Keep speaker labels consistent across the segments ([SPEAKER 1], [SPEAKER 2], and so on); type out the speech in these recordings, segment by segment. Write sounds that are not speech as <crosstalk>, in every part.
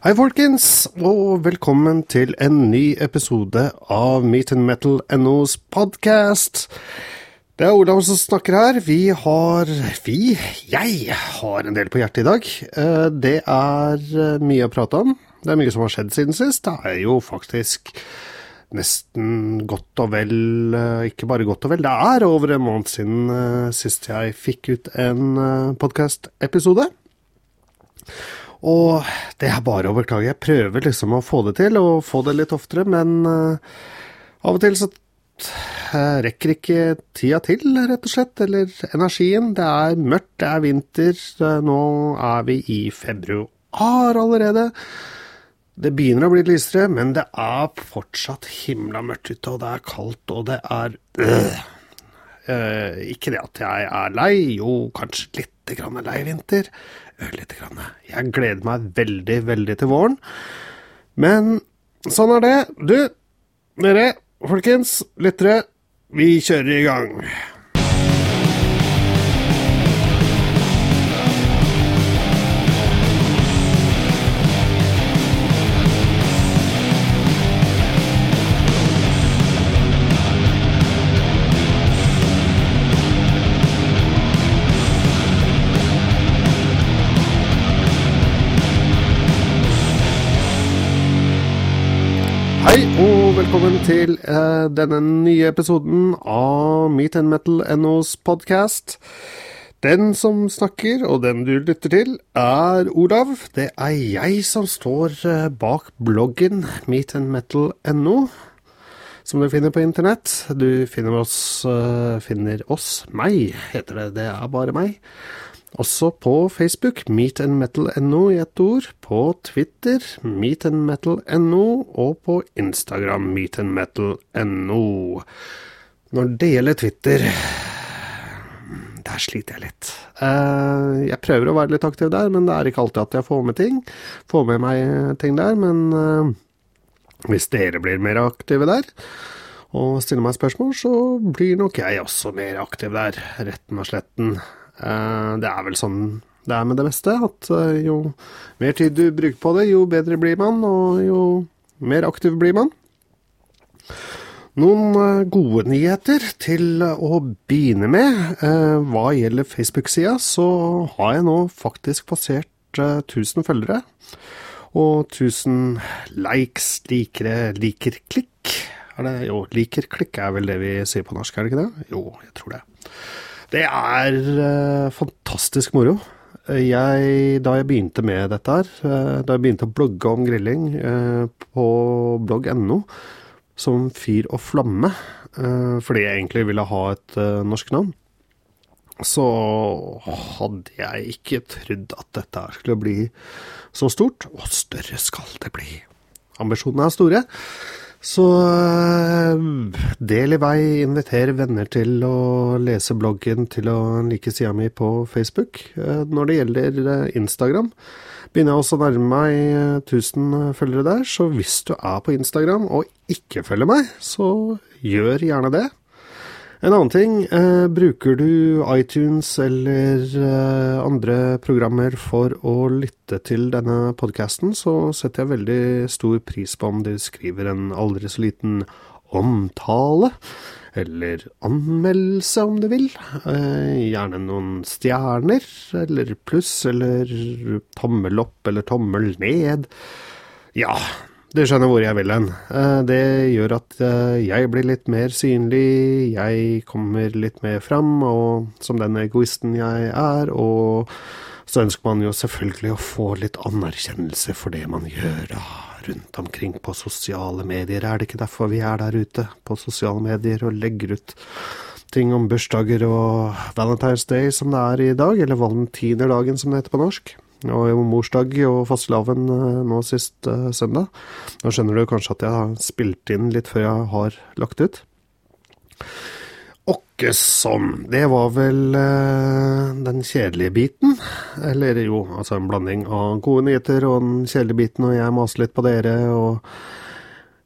[SPEAKER 1] Hei, folkens, og velkommen til en ny episode av Meat and Metal NOs podkast. Det er Olav som snakker her. Vi har Vi, jeg, har en del på hjertet i dag. Eh, det er eh, mye å prate om. Det er mye som har skjedd siden sist. Det er jo faktisk nesten godt og vel eh, Ikke bare godt og vel, det er over en måned siden sist jeg fikk ut en podkast-episode. Og det er bare å beklage. Jeg prøver liksom å få det til, og få det litt oftere, men uh, av og til så uh, rekker ikke tida til, rett og slett. Eller energien. Det er mørkt, det er vinter. Nå er vi i februar allerede. Det begynner å bli lysere, men det er fortsatt himla mørkt ute, og det er kaldt, og det er øh. Ikke det at jeg er lei, jo, kanskje litt grann lei vinter grann. Jeg gleder meg veldig, veldig til våren. Men sånn er det. Du, dere, folkens, lyttere, vi kjører i gang. Til uh, denne nye episoden av Meet and Metal NOs podkast. Den som snakker, og den du lytter til, er Olav. Det er jeg som står uh, bak bloggen Meet Metal NO, som du finner på internett. Du finner oss, uh, finner oss meg, heter det. Det er bare meg. Også på Facebook, meetandmetal.no i ett ord. På Twitter, meetandmetal.no. Og på Instagram, meetandmetal.no. Når det gjelder Twitter Der sliter jeg litt. Eh, jeg prøver å være litt aktiv der, men det er ikke alltid at jeg får med ting. Får med meg ting der, men eh, hvis dere blir mer aktive der og stiller meg spørsmål, så blir nok jeg også mer aktiv der, retten og sletten. Eh, det er vel sånn det er med det meste, at eh, jo mer tid du bruker på det, jo bedre blir man, og jo mer aktiv blir man. Noen eh, gode nyheter til å begynne med. Hva gjelder Facebook-sida, så har jeg nå faktisk passert 1000 følgere. Og 1000 likes, likere, liker, klikk. Er det, jo, liker, klikk er vel det vi sier på norsk, er det ikke det? Jo, jeg tror det. Det er uh, fantastisk moro. Jeg, da jeg begynte med dette her, uh, da jeg begynte å blogge om grilling uh, på blogg.no som Fyr og flamme, fordi jeg egentlig ville ha et norsk navn, så hadde jeg ikke trodd at dette her skulle bli så stort. Og større skal det bli. Ambisjonene er store. Så eh, del i vei, inviter venner til å lese bloggen, til å like sida mi på Facebook. Eh, når det gjelder eh, Instagram, begynner jeg også å nærme meg 1000 følgere der, så hvis du er på Instagram og ikke følger meg, så gjør gjerne det. En annen ting, eh, bruker du iTunes eller eh, andre programmer for å lytte til denne podkasten, så setter jeg veldig stor pris på om du skriver en aldri så liten omtale, eller anmeldelse om du vil. Eh, gjerne noen stjerner, eller pluss, eller tommel opp eller tommel ned. Ja, du skjønner hvor jeg vil hen. Eh, det gjør at eh, jeg blir litt mer synlig, jeg kommer litt mer fram, og som den egoisten jeg er, og så ønsker man jo selvfølgelig å få litt anerkjennelse for det man gjør da, rundt omkring på sosiale medier. Er det ikke derfor vi er der ute på sosiale medier og legger ut ting om bursdager og Valentine's Day som det er i dag, eller valentinerdagen som det heter på norsk? Og morsdag og fastelavn eh, nå sist uh, søndag. Nå skjønner du kanskje at jeg har spilt inn litt før jeg har lagt ut. Åkke sånn. Det var vel uh, den kjedelige biten. Eller jo, altså en blanding av gode nyheter og den kjedelige biten, og jeg maser litt på dere og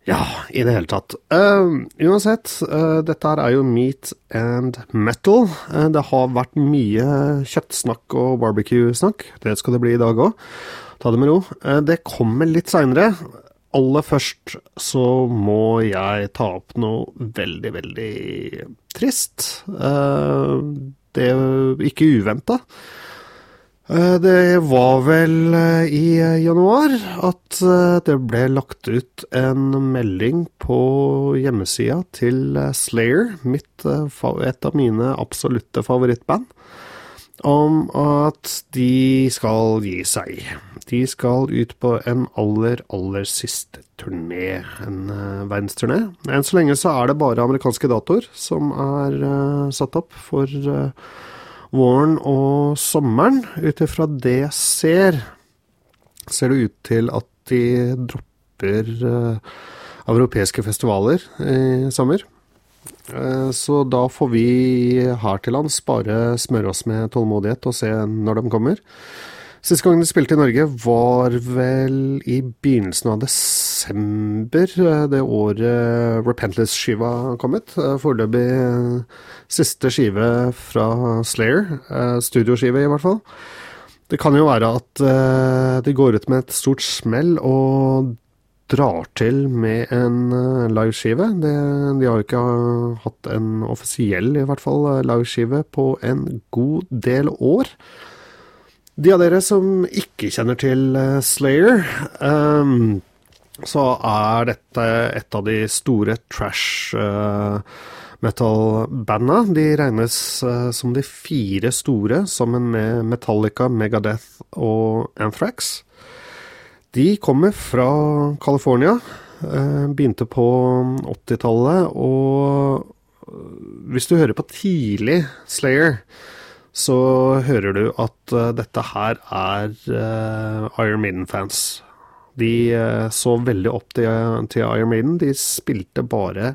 [SPEAKER 1] ja, i det hele tatt. Uh, uansett, uh, dette her er jo meat and metal. Uh, det har vært mye kjøttsnakk og barbecue-snakk. Det skal det bli i dag òg. ta det med ro. Det kommer litt seinere. Aller først så må jeg ta opp noe veldig, veldig trist. Det er ikke uventa. Eh, det var vel i januar at det ble lagt ut en melding på hjemmesida til Slayer, mitt, et av mine absolutte favorittband om at de skal gi seg. De skal ut på en aller, aller siste turné, en verdensturné. Enn så lenge så er det bare amerikanske datoer som er satt opp for våren og sommeren. Ut ifra det jeg ser, ser det ut til at de dropper europeiske festivaler i sommer. Eh, så da får vi her til lands bare smøre oss med tålmodighet og se når de kommer. Siste gang de spilte i Norge var vel i begynnelsen av desember, eh, det året Repentless-skiva kom ut. Eh, foreløpig siste skive fra Slayer. Studioskive, i hvert fall. Det kan jo være at de går ut med et stort smell, og drar til med en liveskive. De, de har jo ikke hatt en offisiell, i hvert fall, liveskive på en god del år. De av dere som ikke kjenner til Slayer, um, så er dette et av de store trash metal-banda. De regnes som de fire store, sammen med Metallica, Megadeth og Anthrax. De kommer fra California. Uh, begynte på 80-tallet, og hvis du hører på tidlig Slayer, så hører du at eh, dette her er uh, Iron Maiden-fans. De uh, så veldig opp til, til, Iron Maiden. De spilte bare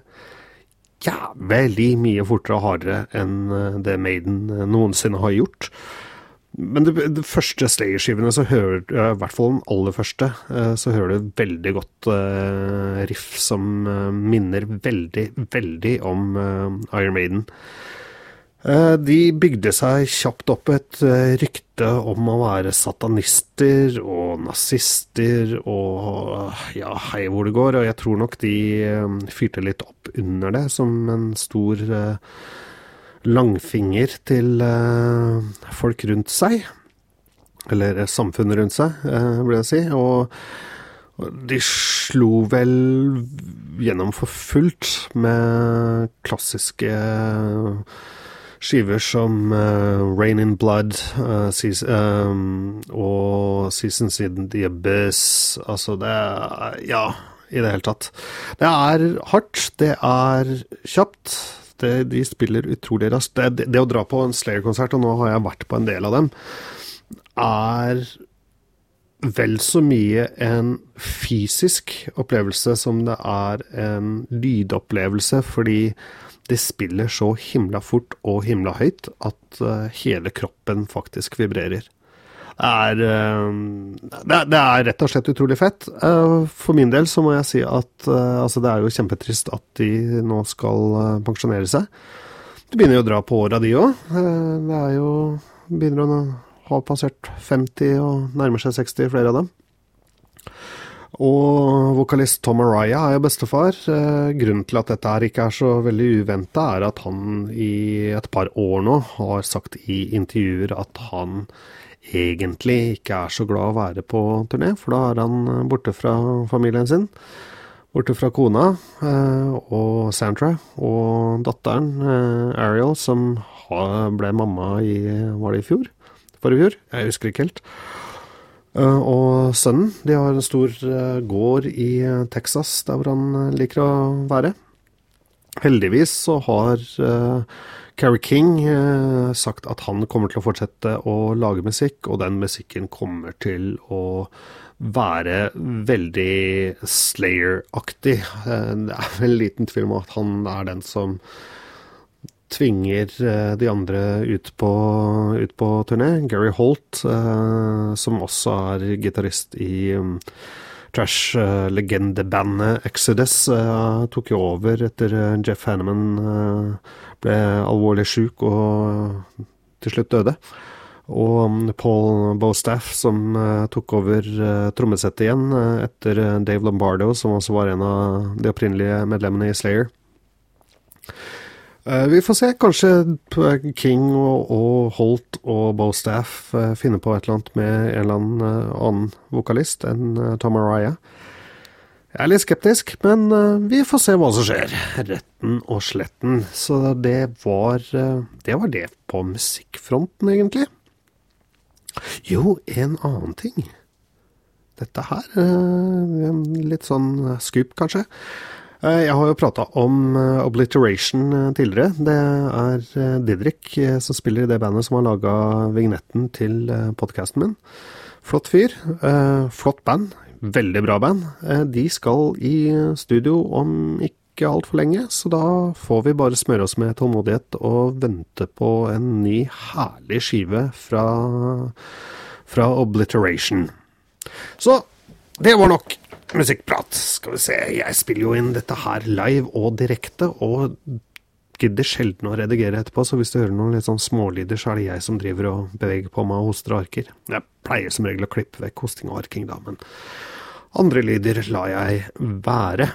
[SPEAKER 1] jævlig mye fortere og hardere enn det Maiden noensinne har gjort. Men det, det første Slayer-skivene, så hører i hvert fall den aller første, eh, så hører du veldig godt riff som minner veldig, veldig om Iron Maiden. De bygde seg kjapt opp et rykte om å være satanister og nazister og ja, hei hvor det går, og jeg tror nok de fyrte litt opp under det som en stor langfinger til folk rundt seg. Eller samfunnet rundt seg, vil jeg si. Og de slo vel gjennom for fullt med klassiske skiver som uh, Rain in Blood uh, season, um, og Seasons in the Abyss. Altså, det er Ja, i det hele tatt. Det er hardt, det er kjapt det, de spiller utrolig raskt. Det, det, det, å dra på en Slayer-konsert, og nå har jeg vært på en del av dem, er vel så mye en fysisk opplevelse som det er en lydopplevelse, fordi de spiller så himla fort og himla høyt at uh, hele kroppen faktisk vibrerer er, eh, det, det er rett og slett utrolig fett. Eh, for min del så må jeg si at eh, altså det er jo kjempetrist at de nå skal pensjonere seg. Du begynner jo å dra på åra, de òg. Det er jo Begynner å ha passert 50 og nærmer seg 60, flere av dem. Og vokalist Tom Araya er jo bestefar. Grunnen til at dette her ikke er så veldig uventa, er at han i et par år nå har sagt i intervjuer at han egentlig ikke er så glad å være på turné, for da er han eh, borte fra familien sin. Borte fra kona eh, og Sandra og datteren eh, Ariel, som ble mamma i Var det i fjor? Forrige fjor? Jeg husker ikke helt. Og sønnen. De har en stor gård i Texas, der hvor han liker å være. Heldigvis så har Carrie King eh, sagt at han kommer til å fortsette å lage musikk, og den musikken kommer til å være veldig Slayer-aktig. Eh, det er vel liten tvil om at han er den som tvinger eh, de andre ut på, ut på turné. Gary Holt, eh, som også er gitarist i um, trash-legendebandet Exodus, uh, tok jo over etter Jeff Hanneman uh, ble alvorlig sjuk og til slutt døde. Og um, Paul Bostaff, som uh, tok over trommesettet igjen etter Dave Lombardo, som også var en av de opprinnelige medlemmene i Slayer. Vi får se. Kanskje King og, og Holt og Bostaff finner på et eller annet med en eller annen annen vokalist enn Tom Araya. Jeg er litt skeptisk, men vi får se hva som skjer. Retten og sletten. Så det var, det var det på musikkfronten, egentlig. Jo, en annen ting. Dette her eh, Litt sånn scoop, kanskje. Eh, jeg har jo prata om eh, Obliteration tidligere. Det er Didrik som spiller i det bandet som har laga vignetten til podkasten min. Flott fyr. Flott band. Veldig bra band. De skal i studio om ikke altfor lenge, så da får vi bare smøre oss med tålmodighet og vente på en ny herlig skive fra, fra Obliteration. Så det var nok musikkprat. Skal vi se, jeg spiller jo inn dette her live og direkte, og gidder sjelden å redigere etterpå, så hvis du hører noen litt sånn smålyder, så er det jeg som driver og beveger på meg og hoster og arker. Jeg pleier som regel å klippe vekk hosting og arking, da, men andre lyder lar jeg være.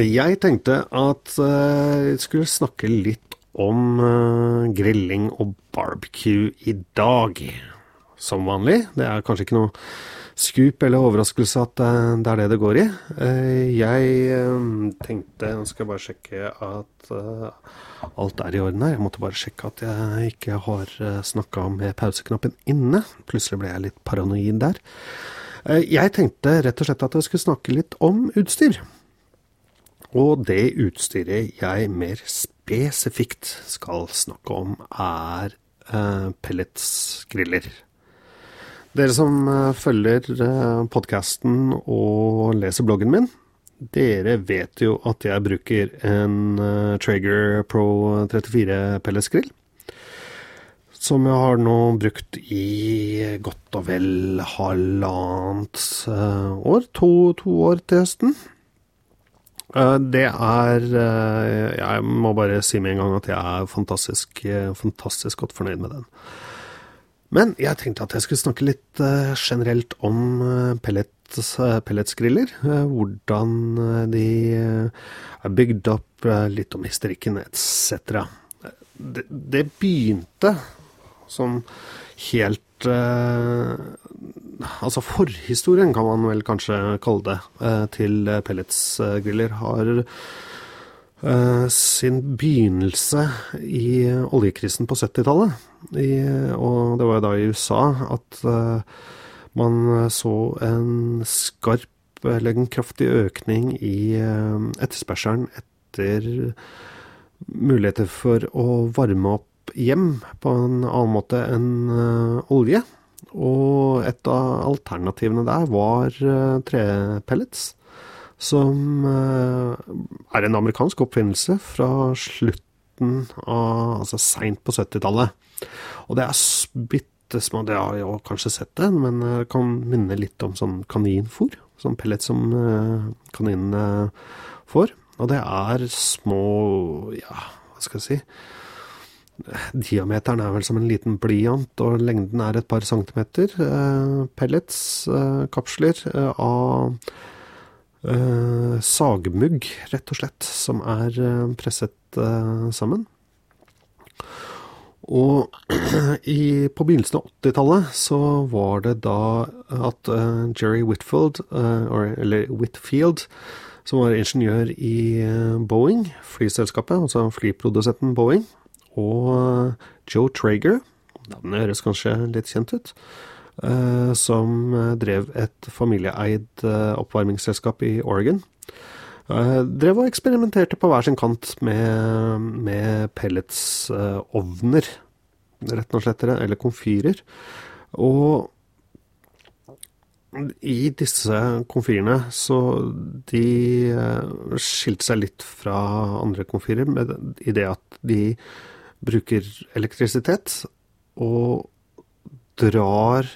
[SPEAKER 1] Jeg tenkte at jeg uh, skulle snakke litt om uh, grilling og barbecue i dag. Som vanlig. Det er kanskje ikke noe scoop eller overraskelse at uh, det er det det går i. jeg tenkte Nå skal jeg bare sjekke at alt er i orden her. Jeg måtte bare sjekke at jeg ikke har snakka med pauseknappen inne. Plutselig ble jeg litt paranoid der. jeg tenkte rett og slett at jeg skulle snakke litt om utstyr. Og det utstyret jeg mer spesifikt skal snakke om, er eh, pelletsgriller. Dere som eh, følger eh, podkasten og leser bloggen min, dere vet jo at jeg bruker en eh, Traeger Pro 34 pelletsgrill. Som jeg har nå brukt i godt og vel halvannet år. To, to år til høsten. Det er Jeg må bare si med en gang at jeg er fantastisk, fantastisk godt fornøyd med den. Men jeg tenkte at jeg skulle snakke litt generelt om pellets, pelletsgriller. Hvordan de er bygd opp, litt om historikken etc. Det, det begynte som helt altså forhistorien, kan man vel kanskje kalle det, eh, til pelletsgriller, har eh, sin begynnelse i oljekrisen på 70-tallet. Og det var da i USA at eh, man så en skarp, eller en kraftig økning i etterspørselen etter muligheter for å varme opp hjem på en annen måte enn olje. Og et av alternativene der var trepellets. Som uh, er en amerikansk oppfinnelse fra slutten av Altså seint på 70-tallet. Og det er bitte små Det har jeg kanskje sett det, men det kan minne litt om sånn kaninfôr. Sånn pellet som uh, kaninene får. Og det er små Ja, hva skal jeg si Diameteren er vel som en liten blyant, og lengden er et par centimeter. Eh, pellets, eh, kapsler eh, av sagmugg, rett og slett, som er presset sammen. Og <clears throat> i, på begynnelsen av 80-tallet så var det da at Jerry Whitfield, eller Whitfield, som var ingeniør i Boeing, flyselskapet, altså flyprodusenten Boeing, og eh, Joe Traeger, navnet høres kanskje litt kjent ut, eh, som eh, drev et familieeid oppvarmingsselskap i Oregon. Drev og eksperimenterte på hver sin kant med, med pelletsovner, rett og slett, eller komfyrer. Og i disse komfyrene så de skilte seg litt fra andre komfyrer i det at de bruker elektrisitet og drar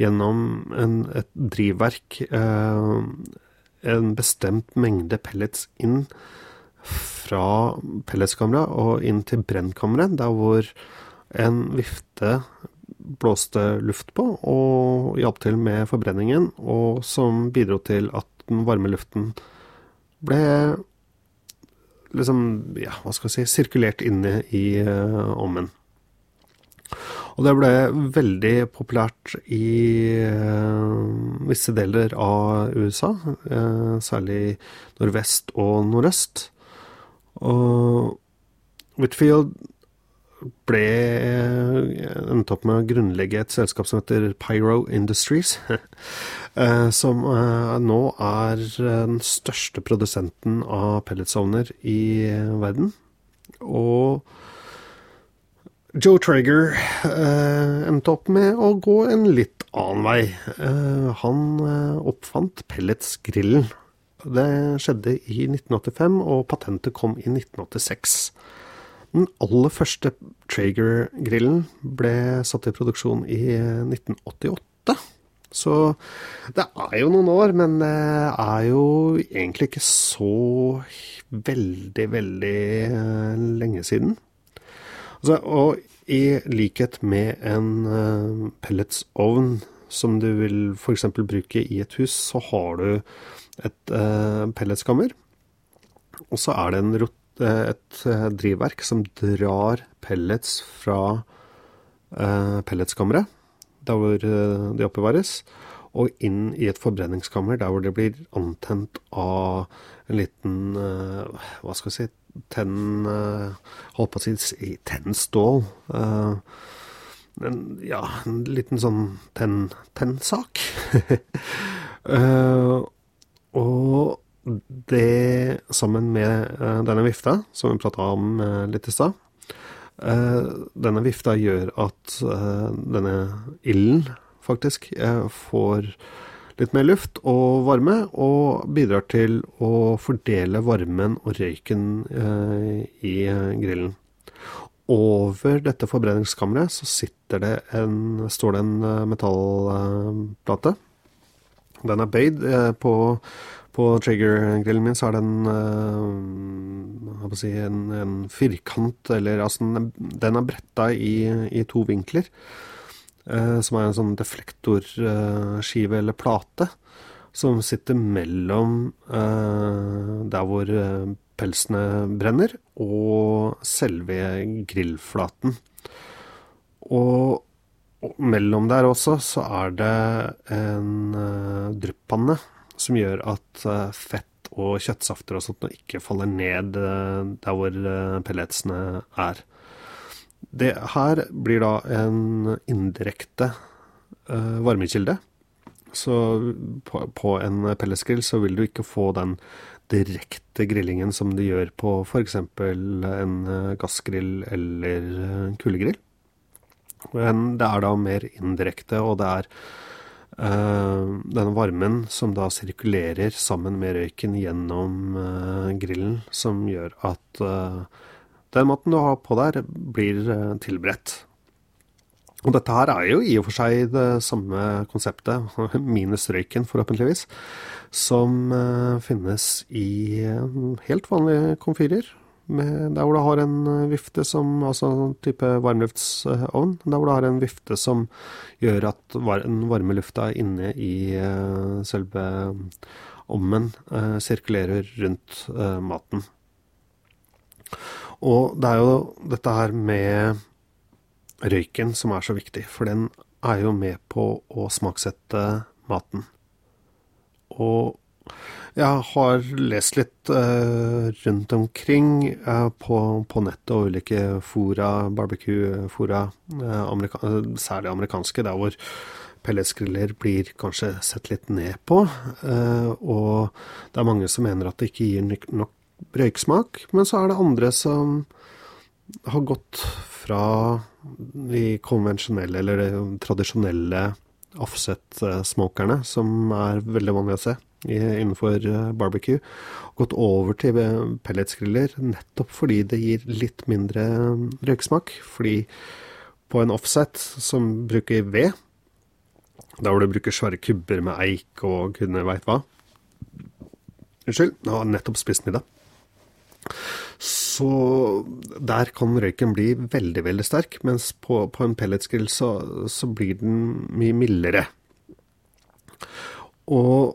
[SPEAKER 1] gjennom en, et drivverk eh, en bestemt mengde pellets inn fra pelletskammeret og inn til brennkammeret, der hvor en vifte blåste luft på og hjalp til med forbrenningen, og som bidro til at den varme luften ble liksom, ja, hva skal jeg si, sirkulert inne i uh, ovnen. Og det ble veldig populært i uh, visse deler av USA, uh, særlig nordvest og nordøst. Og Whitfield ble endt opp med å grunnlegge et selskap som heter Pyro Industries, <laughs> som nå er den største produsenten av pelletsovner i verden. Og Joe Traeger eh, endte opp med å gå en litt annen vei. Eh, han eh, oppfant pelletsgrillen. Det skjedde i 1985, og patentet kom i 1986. Den aller første Traeger-grillen ble satt i produksjon i 1988. Så det er jo noen år, men det er jo egentlig ikke så veldig, veldig eh, lenge siden. Altså, og i likhet med en uh, pelletsovn som du vil f.eks. bruke i et hus, så har du et uh, pelletskammer. Og så er det en, uh, et drivverk som drar pellets fra pelletskammeret, der hvor de oppbevares, og inn i et forbrenningskammer der hvor det blir antent av en liten Hva skal vi si tenn uh, Holdt på å si tennstål. Uh, en, ja, en liten sånn tennsak. uh, <laughs> og det, sammen med denne vifta, som vi prata om litt i stad Denne vifta gjør at denne ilden faktisk får litt mer luft og varme, og bidrar til å fordele varmen og røyken eh, i grillen. Over dette forbrenningskammeret så sitter det en, står det en eh, metallplate. Den er bøyd. Eh, på, på Trigger-grillen min så er den uh, si, en, en, firkant, eller altså den er bretta i, i to vinkler. Eh, som er en sånn deflektorskive eller plate, som sitter mellom eh, der hvor eh, pelsene brenner, og selve grillflaten. Og, og mellom der også så er det en dryppanne som gjør at fett og kjøttsafter og sånt ikke faller ned der hvor pelletsene er. Det her blir da en indirekte uh, varmekilde. Så på, på en pelletsgrill så vil du ikke få den direkte grillingen som du gjør på f.eks. en eh, gassgrill eller en kulegrill. Men det er da mer indirekte, og det er uh, denne varmen som da sirkulerer sammen med røyken gjennom uh, grillen, som gjør at uh, den maten du har på der, blir eh, tilberedt. Og dette her er jo i og for seg det samme konseptet, <laughs> minus røyken forhåpentligvis, som uh, finnes i uh, helt vanlige komfyrer. Der hvor du har en vifte som Altså en type varmluftsovn. Der hvor du har en vifte som gjør at den varme lufta inne i selve ommen sirkulerer rundt maten. Og det er jo dette her med røyken som er så viktig, for den er jo med på å smaksette maten. Og jeg har lest litt uh, rundt omkring uh, på, på, nettet og ulike fora, barbecue-fora, uh, amerika særlig amerikanske, der hvor pelletsgriller blir kanskje sett litt ned på. og det er mange som mener at det ikke gir nok røyksmak, men så er det andre som har gått fra de konvensjonelle eller de tradisjonelle offset-smokerne, som er veldig vanlig å se innenfor eh, barbecue, gått over til pelletsgriller nettopp fordi det gir litt mindre røyksmak. Fordi på en offset som bruker ved, der hvor du bruker svære kubber med eik og gudene veit hva Unnskyld, jeg har nettopp spist middag så der kan røyken bli veldig, veldig sterk, mens på, på en pelletsgrill så, så, blir den mye mildere. Og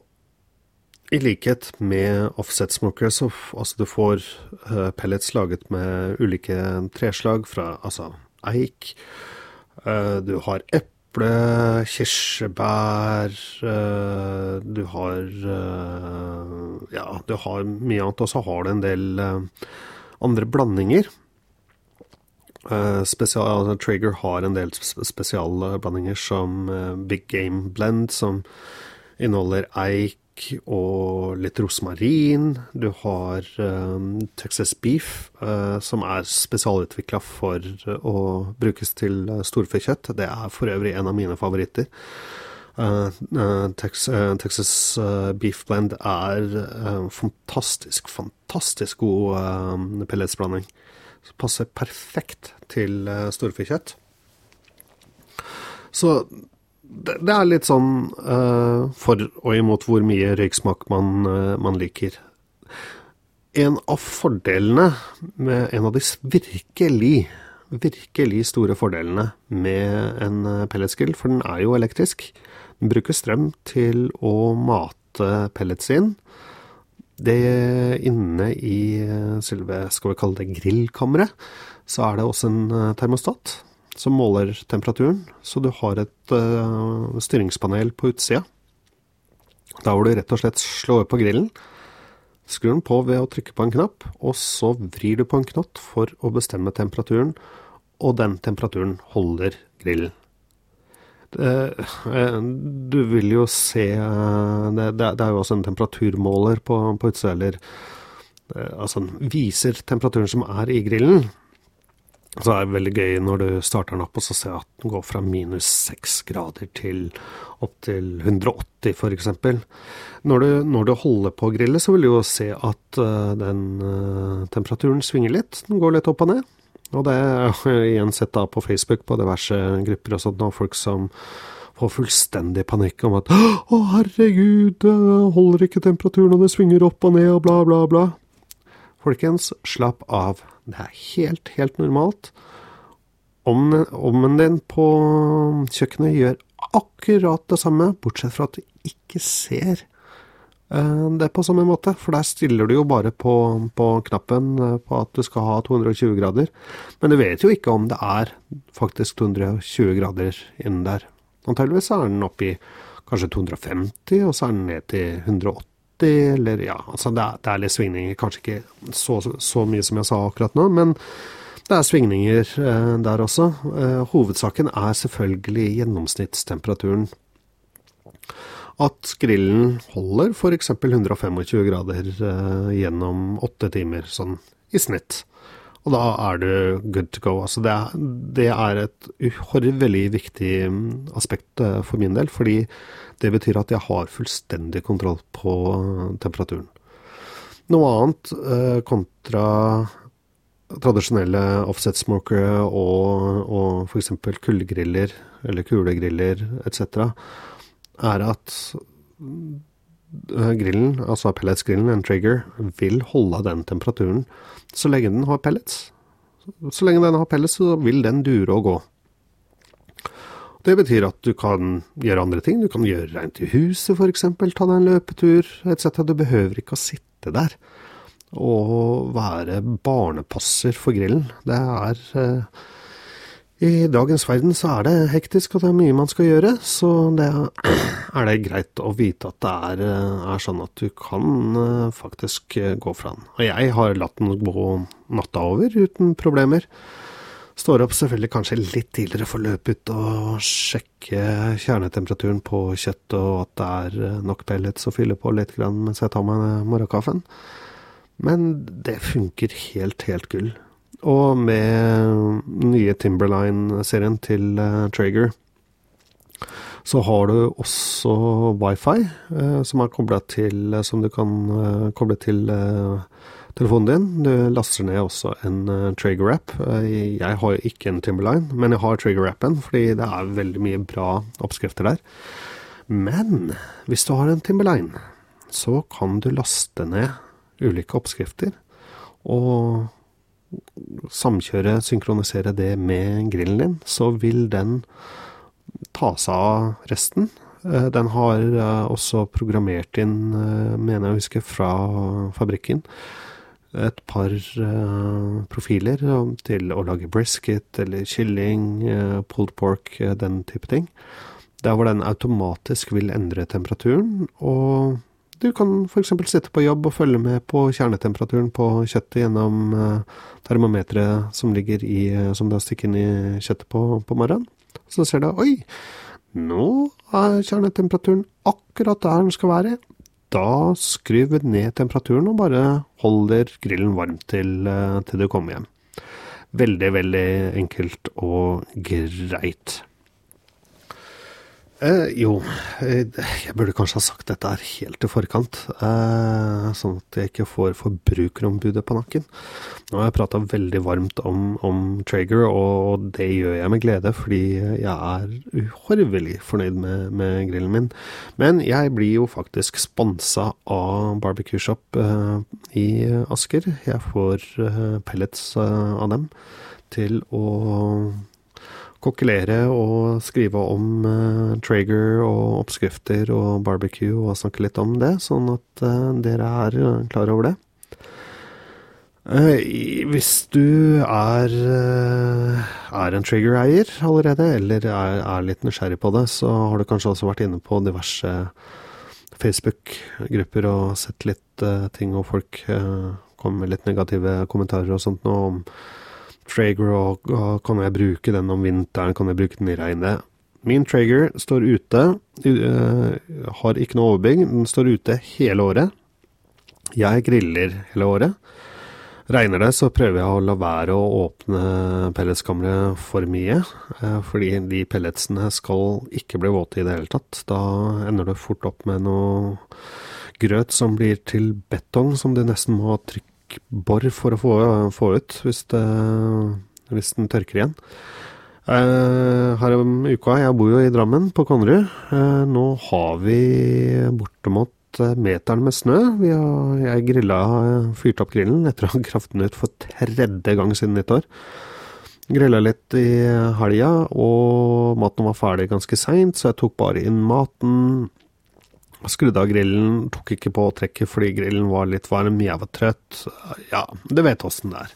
[SPEAKER 1] i likhet med offset smoker, så altså du får uh, pellets laget med ulike treslag fra altså eik. Uh, du har eple eple, kirsebær uh, Du har uh, Ja, du har mye annet, og så har du en del uh, andre blandinger. Spesial, Trigger har en del spesialblandinger som Big Game Blend, som inneholder eik og litt rosmarin. Du har um, Texas Beef, uh, som er spesialutvikla for å brukes til storfekjøtt. Det er for øvrig en av mine favoritter. Uh, uh, Tex, Texas Beef Blend er fantastisk, fantastisk god pelletsblanding. Passer perfekt til storfekjøtt. Så det, det er litt sånn uh, for og imot hvor mye røyksmak man, uh, man, liker. En av fordelene med En av de virkelig, virkelig store fordelene med en eh, pelletsgrill, for den er jo elektrisk Den bruker strøm til å mate pellets inn. Det inne i selve, skal vi kalle det grillkammeret, så er det også en termostat som måler temperaturen. Så du har et uh, styringspanel på utsida. Da hvor du rett og slett slår på grillen, skrur den på ved å trykke på en knapp, og så vrir du på en knott for å bestemme temperaturen, og den temperaturen holder grillen. Eh, du vil jo se eh, det, er jo også en temperaturmåler på, på utsida, eller altså viser temperaturen som er i grillen. Så det er veldig gøy når du starter den opp og så ser at den går fra minus 6 grader til opp til 180 f.eks. Når, når du holder på å grille, så vil du jo se at uh, den uh, temperaturen svinger litt. Den går litt opp og ned. Og det er <laughs> igjen sett da på Facebook på diverse grupper og sånt, og folk som får fullstendig panikk om at 'Å, herregud, det holder ikke temperaturen, og det svinger opp og ned, og bla, bla, bla'. Folkens, slapp av. Det er helt, helt normalt. Ovnen din på kjøkkenet gjør akkurat det samme, bortsett fra at du ikke ser eh, det på samme måte. For der stiller du jo bare på, på, knappen eh, på at du skal ha 220 grader. Men du vet jo ikke om det er faktisk 220 grader innen der. Antageligvis er den oppe i kanskje 250, og så er den ned til 180 eller ja, altså det er, det er litt svingninger. Kanskje ikke så, så, mye som jeg sa akkurat nå, men det er svingninger eh, der også. Eh, hovedsaken er selvfølgelig gjennomsnittstemperaturen. At grillen holder f.eks. 125 grader eh, gjennom åtte timer, sånn i snitt. Og da er du good to go. Altså det, det er et uhorvelig viktig mm, aspekt eh, for min del, fordi det betyr at jeg har fullstendig kontroll på temperaturen. Noe annet eh, kontra tradisjonelle offset-smokere og, og f.eks. kullgriller eller kulegriller etc., er at eh, grillen, altså pelletsgrillen, en trigger, vil holde den temperaturen så lenge den har pellets. Så lenge den har pellets, så vil den dure og gå. Det betyr at du kan gjøre andre ting. Du kan gjøre rent i huset f.eks., ta deg en løpetur etc. Du behøver ikke å sitte der og være barnepasser for grillen. Det er eh, I dagens verden så er det hektisk, og det er mye man skal gjøre. Så det <clears throat> er det greit å vite at det er, eh, er sånn at du kan eh, faktisk eh, gå fra den. Og jeg har latt den gå natta over uten problemer. Står opp selvfølgelig kanskje litt tidligere for å løpe ut og sjekke kjernetemperaturen på kjøttet, og at det er nok pellets å fylle på litt mens jeg tar meg morgenkaffen. Men det funker helt, helt gull. Og med nye Timberline-serien til uh, Traeger, så har du også wifi eh, som er kobla til Som du kan eh, koble til eh, telefonen din. Du laster ned også en eh, Traeger-app. Uh, jeg har jo ikke en Timberline, men jeg har Traeger-appen fordi det er veldig mye bra oppskrifter der. Men hvis du har en Timberline, så kan du laste ned ulike oppskrifter. Og samkjøre, synkronisere det med grillen din, så vil den ta seg av resten. Eh, den har eh, også programmert inn, eh, mener jeg å huske, fra fabrikken et par profiler til å lage brisket eller kylling, pulled pork, den type ting. Der hvor den automatisk vil endre temperaturen, og du kan f.eks. sitte på jobb og følge med på kjernetemperaturen på kjøttet gjennom termometeret som ligger i, som du har stikket inn i kjøttet på, på morgenen. Så ser du oi, nå er kjernetemperaturen akkurat der den skal være. Da skrur vi ned temperaturen og bare holder grillen varm til, eh, til du kommer hjem. Veldig, veldig enkelt og greit. Eh, jo, eh, jeg burde kanskje ha sagt dette her helt i forkant, eh, sånn at jeg ikke får forbrukerombudet på nakken. Nå har jeg prata veldig varmt om, om Traeger, og det gjør jeg med glede, fordi jeg er uhorvelig fornøyd med, med, grillen min. Men jeg blir jo faktisk sponsa av Barbecue Shop eh, i Asker. Jeg får eh, pellets eh, av dem til å kokkelere og skrive om uh, Traeger og oppskrifter og barbecue og snakke litt om det, sånn at uh, dere er uh, klar over det. hvis du er, er en Traeger-eier allerede, eller er, er, litt nysgjerrig på det, så har du kanskje også vært inne på diverse Facebook-grupper og sett litt ting, og folk kommer med litt negative kommentarer og sånt nå om Traeger, og, og, kan jeg bruke den om vinteren, kan jeg bruke den i regnet? Min Traeger står ute, uh, har ikke noe overbygg, den står ute hele året. Jeg griller hele året. Regner det, så prøver jeg å la være å åpne pelletskammeret for mye, uh, fordi de pelletsene skal ikke bli våte i det hele tatt. Da ender du fort opp med noe grøt som blir til betong, som du nesten må trykke bor for å få, få ut, hvis, det, hvis, den tørker igjen. Uh, her om uka, jeg bor jo i Drammen, på Konnerud. Uh, nå har vi bortimot eh, meteren med snø. Har, jeg grilla, fyrte opp grillen etter å ha gravd den ut for tredje gang siden nyttår. Grilla litt i helga, og maten var ferdig ganske seint, så jeg tok bare inn maten. Skrudde av grillen, tok ikke på trekket fordi grillen var litt varm, jeg var trøtt. Ja, du vet åssen det er.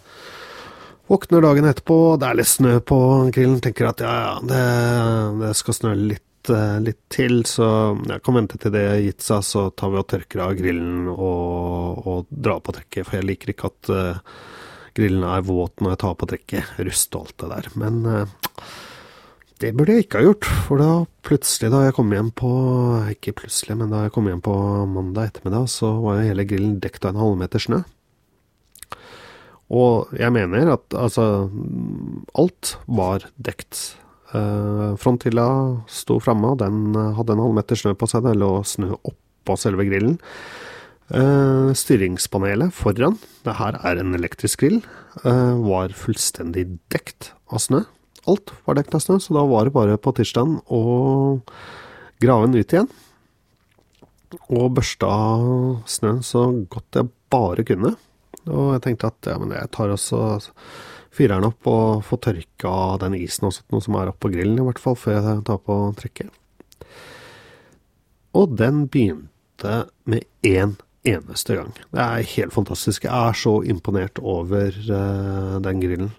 [SPEAKER 1] Våkner dagen etterpå, det er litt snø på grillen, tenker at ja, ja, det, det skal snø litt, eh, litt, til, så jeg kan vente til det har gitt seg, så tar vi og tørker av grillen og, og drar på trekket, for jeg liker ikke at uh, grillen er våt når jeg tar på trekket, rust og alt det der. Men uh, det burde jeg ikke ha gjort, for da plutselig da jeg kom hjem på Ikke plutselig, men da jeg kom hjem på mandag ettermiddag, så var hele grillen dekket av en halvmeter snø. Og jeg mener at altså Alt var dekt. Eh, fronthylla sto framme, og den hadde en halvmeter snø på seg. Det lå snø oppå selve grillen. Eh, styringspanelet foran, det her er en elektrisk grill, eh, var fullstendig dekt av snø. Alt var dekket av snø, så da var det bare på tirsdagen å grave den ut igjen. Og børste av snøen så godt jeg bare kunne. Og jeg tenkte at ja, men jeg tar også fyrer den opp og får tørka den isen og sånt, noe som er oppå grillen, i hvert fall, før jeg tar på trekket. Og den begynte med én eneste gang. Det er helt fantastisk. Jeg er så imponert over uh, den grillen.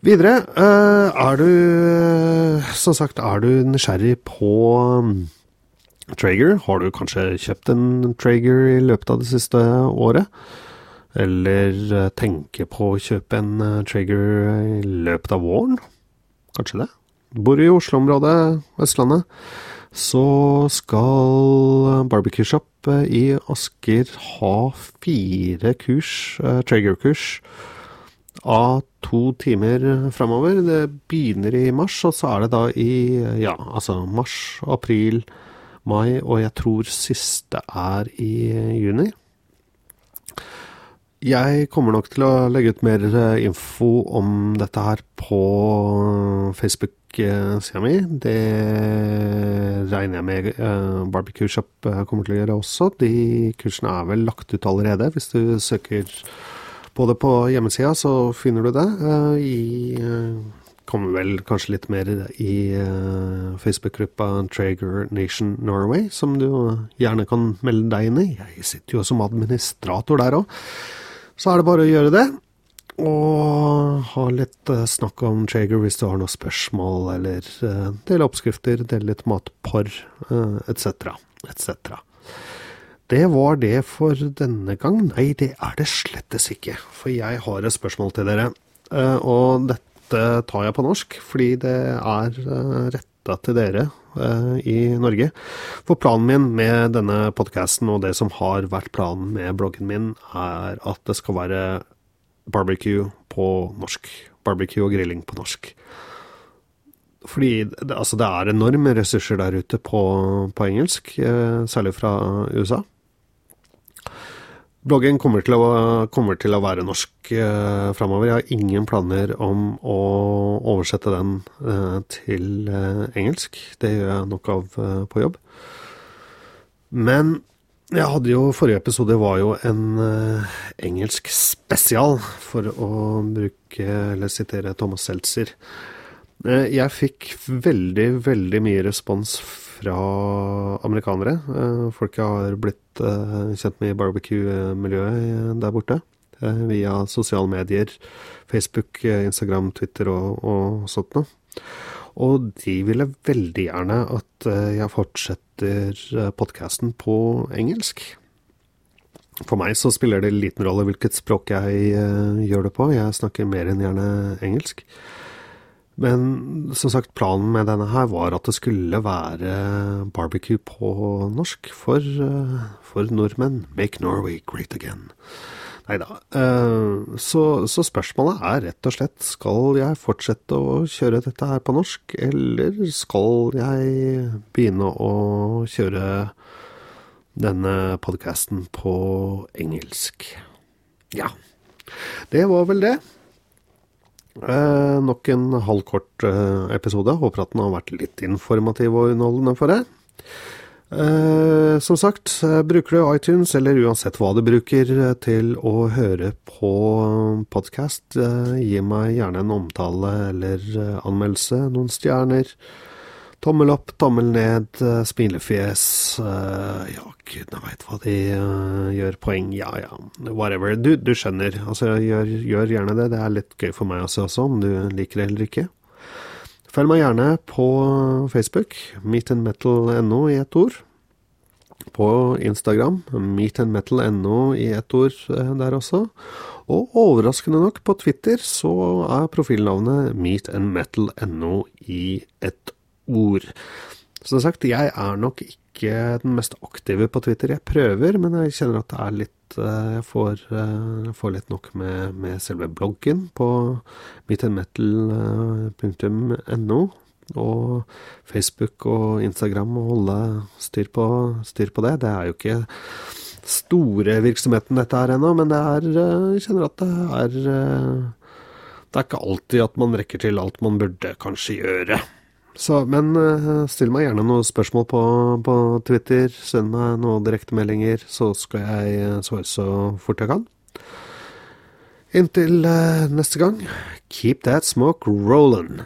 [SPEAKER 1] Videre, uh, er du Som sagt, er du nysgjerrig på um, Traeger? Har du kanskje kjøpt en Traeger i løpet av det siste året? Eller uh, tenker på å kjøpe en Traeger i løpet av våren? Kanskje det? Bor i Oslo-området, Østlandet. Så skal Barbecue Shop i Asker ha fire kurs, Traeger-kurs av to timer framover. Det begynner i mars, og så er det da i ja, altså mars, april, mai, og jeg tror siste er i juni. Jeg kommer nok til å legge ut mer eh, info om dette her på Facebook-sida mi. Det regner jeg med uh, Barbecue Shop kommer til å gjøre også. De kursene er vel lagt ut allerede, hvis du søker Både på hjemmesida så finner du det. Uh, I kommer vel kanskje litt mer i Facebook-gruppa Trager Nation Norway, som du gjerne kan melde deg inn i. Jeg sitter jo som administrator der òg. Så er det bare å gjøre det. Og ha litt snakk om Trager hvis du har noen spørsmål, eller dele oppskrifter, dele litt matporr, uh, etc., etc. Det var det for denne gang. Nei, det er det slettes ikke. For jeg har et spørsmål til dere. Uh, og dette tar jeg på norsk, fordi det er uh, retta til dere uh, i Norge. For planen min med denne podkasten, og det som har vært planen med bloggen min, er at det skal være barbecue på norsk. Barbecue og grilling på norsk. Fordi altså det er enorme ressurser der ute på, på engelsk, eh, særlig fra USA. Bloggen kommer til å, kommer til å være norsk eh, framover. Jeg har ingen planer om å oversette den eh, til eh, engelsk. Det gjør jeg nok av eh, på jobb. Men jeg hadde jo, Forrige episode var jo en uh, engelsk spesial, for å bruke, eller sitere Thomas Seltzer. Uh, jeg fikk veldig, veldig mye respons fra amerikanere. Folk jeg har blitt kjent med i barbecue-miljøet der borte. via sosiale medier, Facebook, Instagram, Twitter og, og sånt noe. Og de ville veldig gjerne at eh, jeg fortsetter eh, podkasten på engelsk. For meg så spiller det liten rolle hvilket språk jeg gjør det på, jeg snakker mer enn gjerne engelsk. Men som sagt, planen med denne her var at det skulle være barbecue på norsk for, uh, for nordmenn. Make Norway great again. Nei da. Eh, så, så, spørsmålet er rett og slett skal jeg fortsette å kjøre dette her på norsk, eller skal jeg begynne å kjøre denne podkasten på engelsk? Ja. Det var vel det. Eh, nok en halvkort eh, episode. Håper at den har vært litt informativ og underholdende for deg. Eh, som sagt, eh, bruker du iTunes, eller uansett hva du bruker eh, til å høre på podkast, eh, gi meg gjerne en omtale eller anmeldelse, noen stjerner. Tommel opp, tommel ned, smilefjes smilefjes Ja, gudene veit hva de gjør. Poeng, ja ja, whatever. Du, du skjønner. Altså, gjør, gjør, gjerne det. Det er litt gøy for meg også, om du liker det eller ikke. Følg meg gjerne på Facebook, meetandmetal.no i ett ord. På Instagram, meetandmetal.no i ett ord eh, der også. Og overraskende nok, på Twitter så er profilnavnet meetandmetal.no i ett ord. Som sagt, jeg er nok ikke den mest aktive på Twitter. Jeg prøver, men jeg kjenner at det er litt Eh, jeg får, jeg eh, får litt nok med, med, selve bloggen på meetandmetal.no. Og Facebook og Instagram og holde styr på, styr på det. Det er jo ikke store virksomheten dette er ennå, men er, eh, jeg kjenner at det er Det er ikke alltid at man rekker til alt man burde kanskje gjøre. Så, men uh, still meg gjerne noen spørsmål på, på Twitter. Send meg noen direktemeldinger, så skal jeg uh, svare så fort jeg kan. Inntil uh, neste gang, keep that smoke rollin'.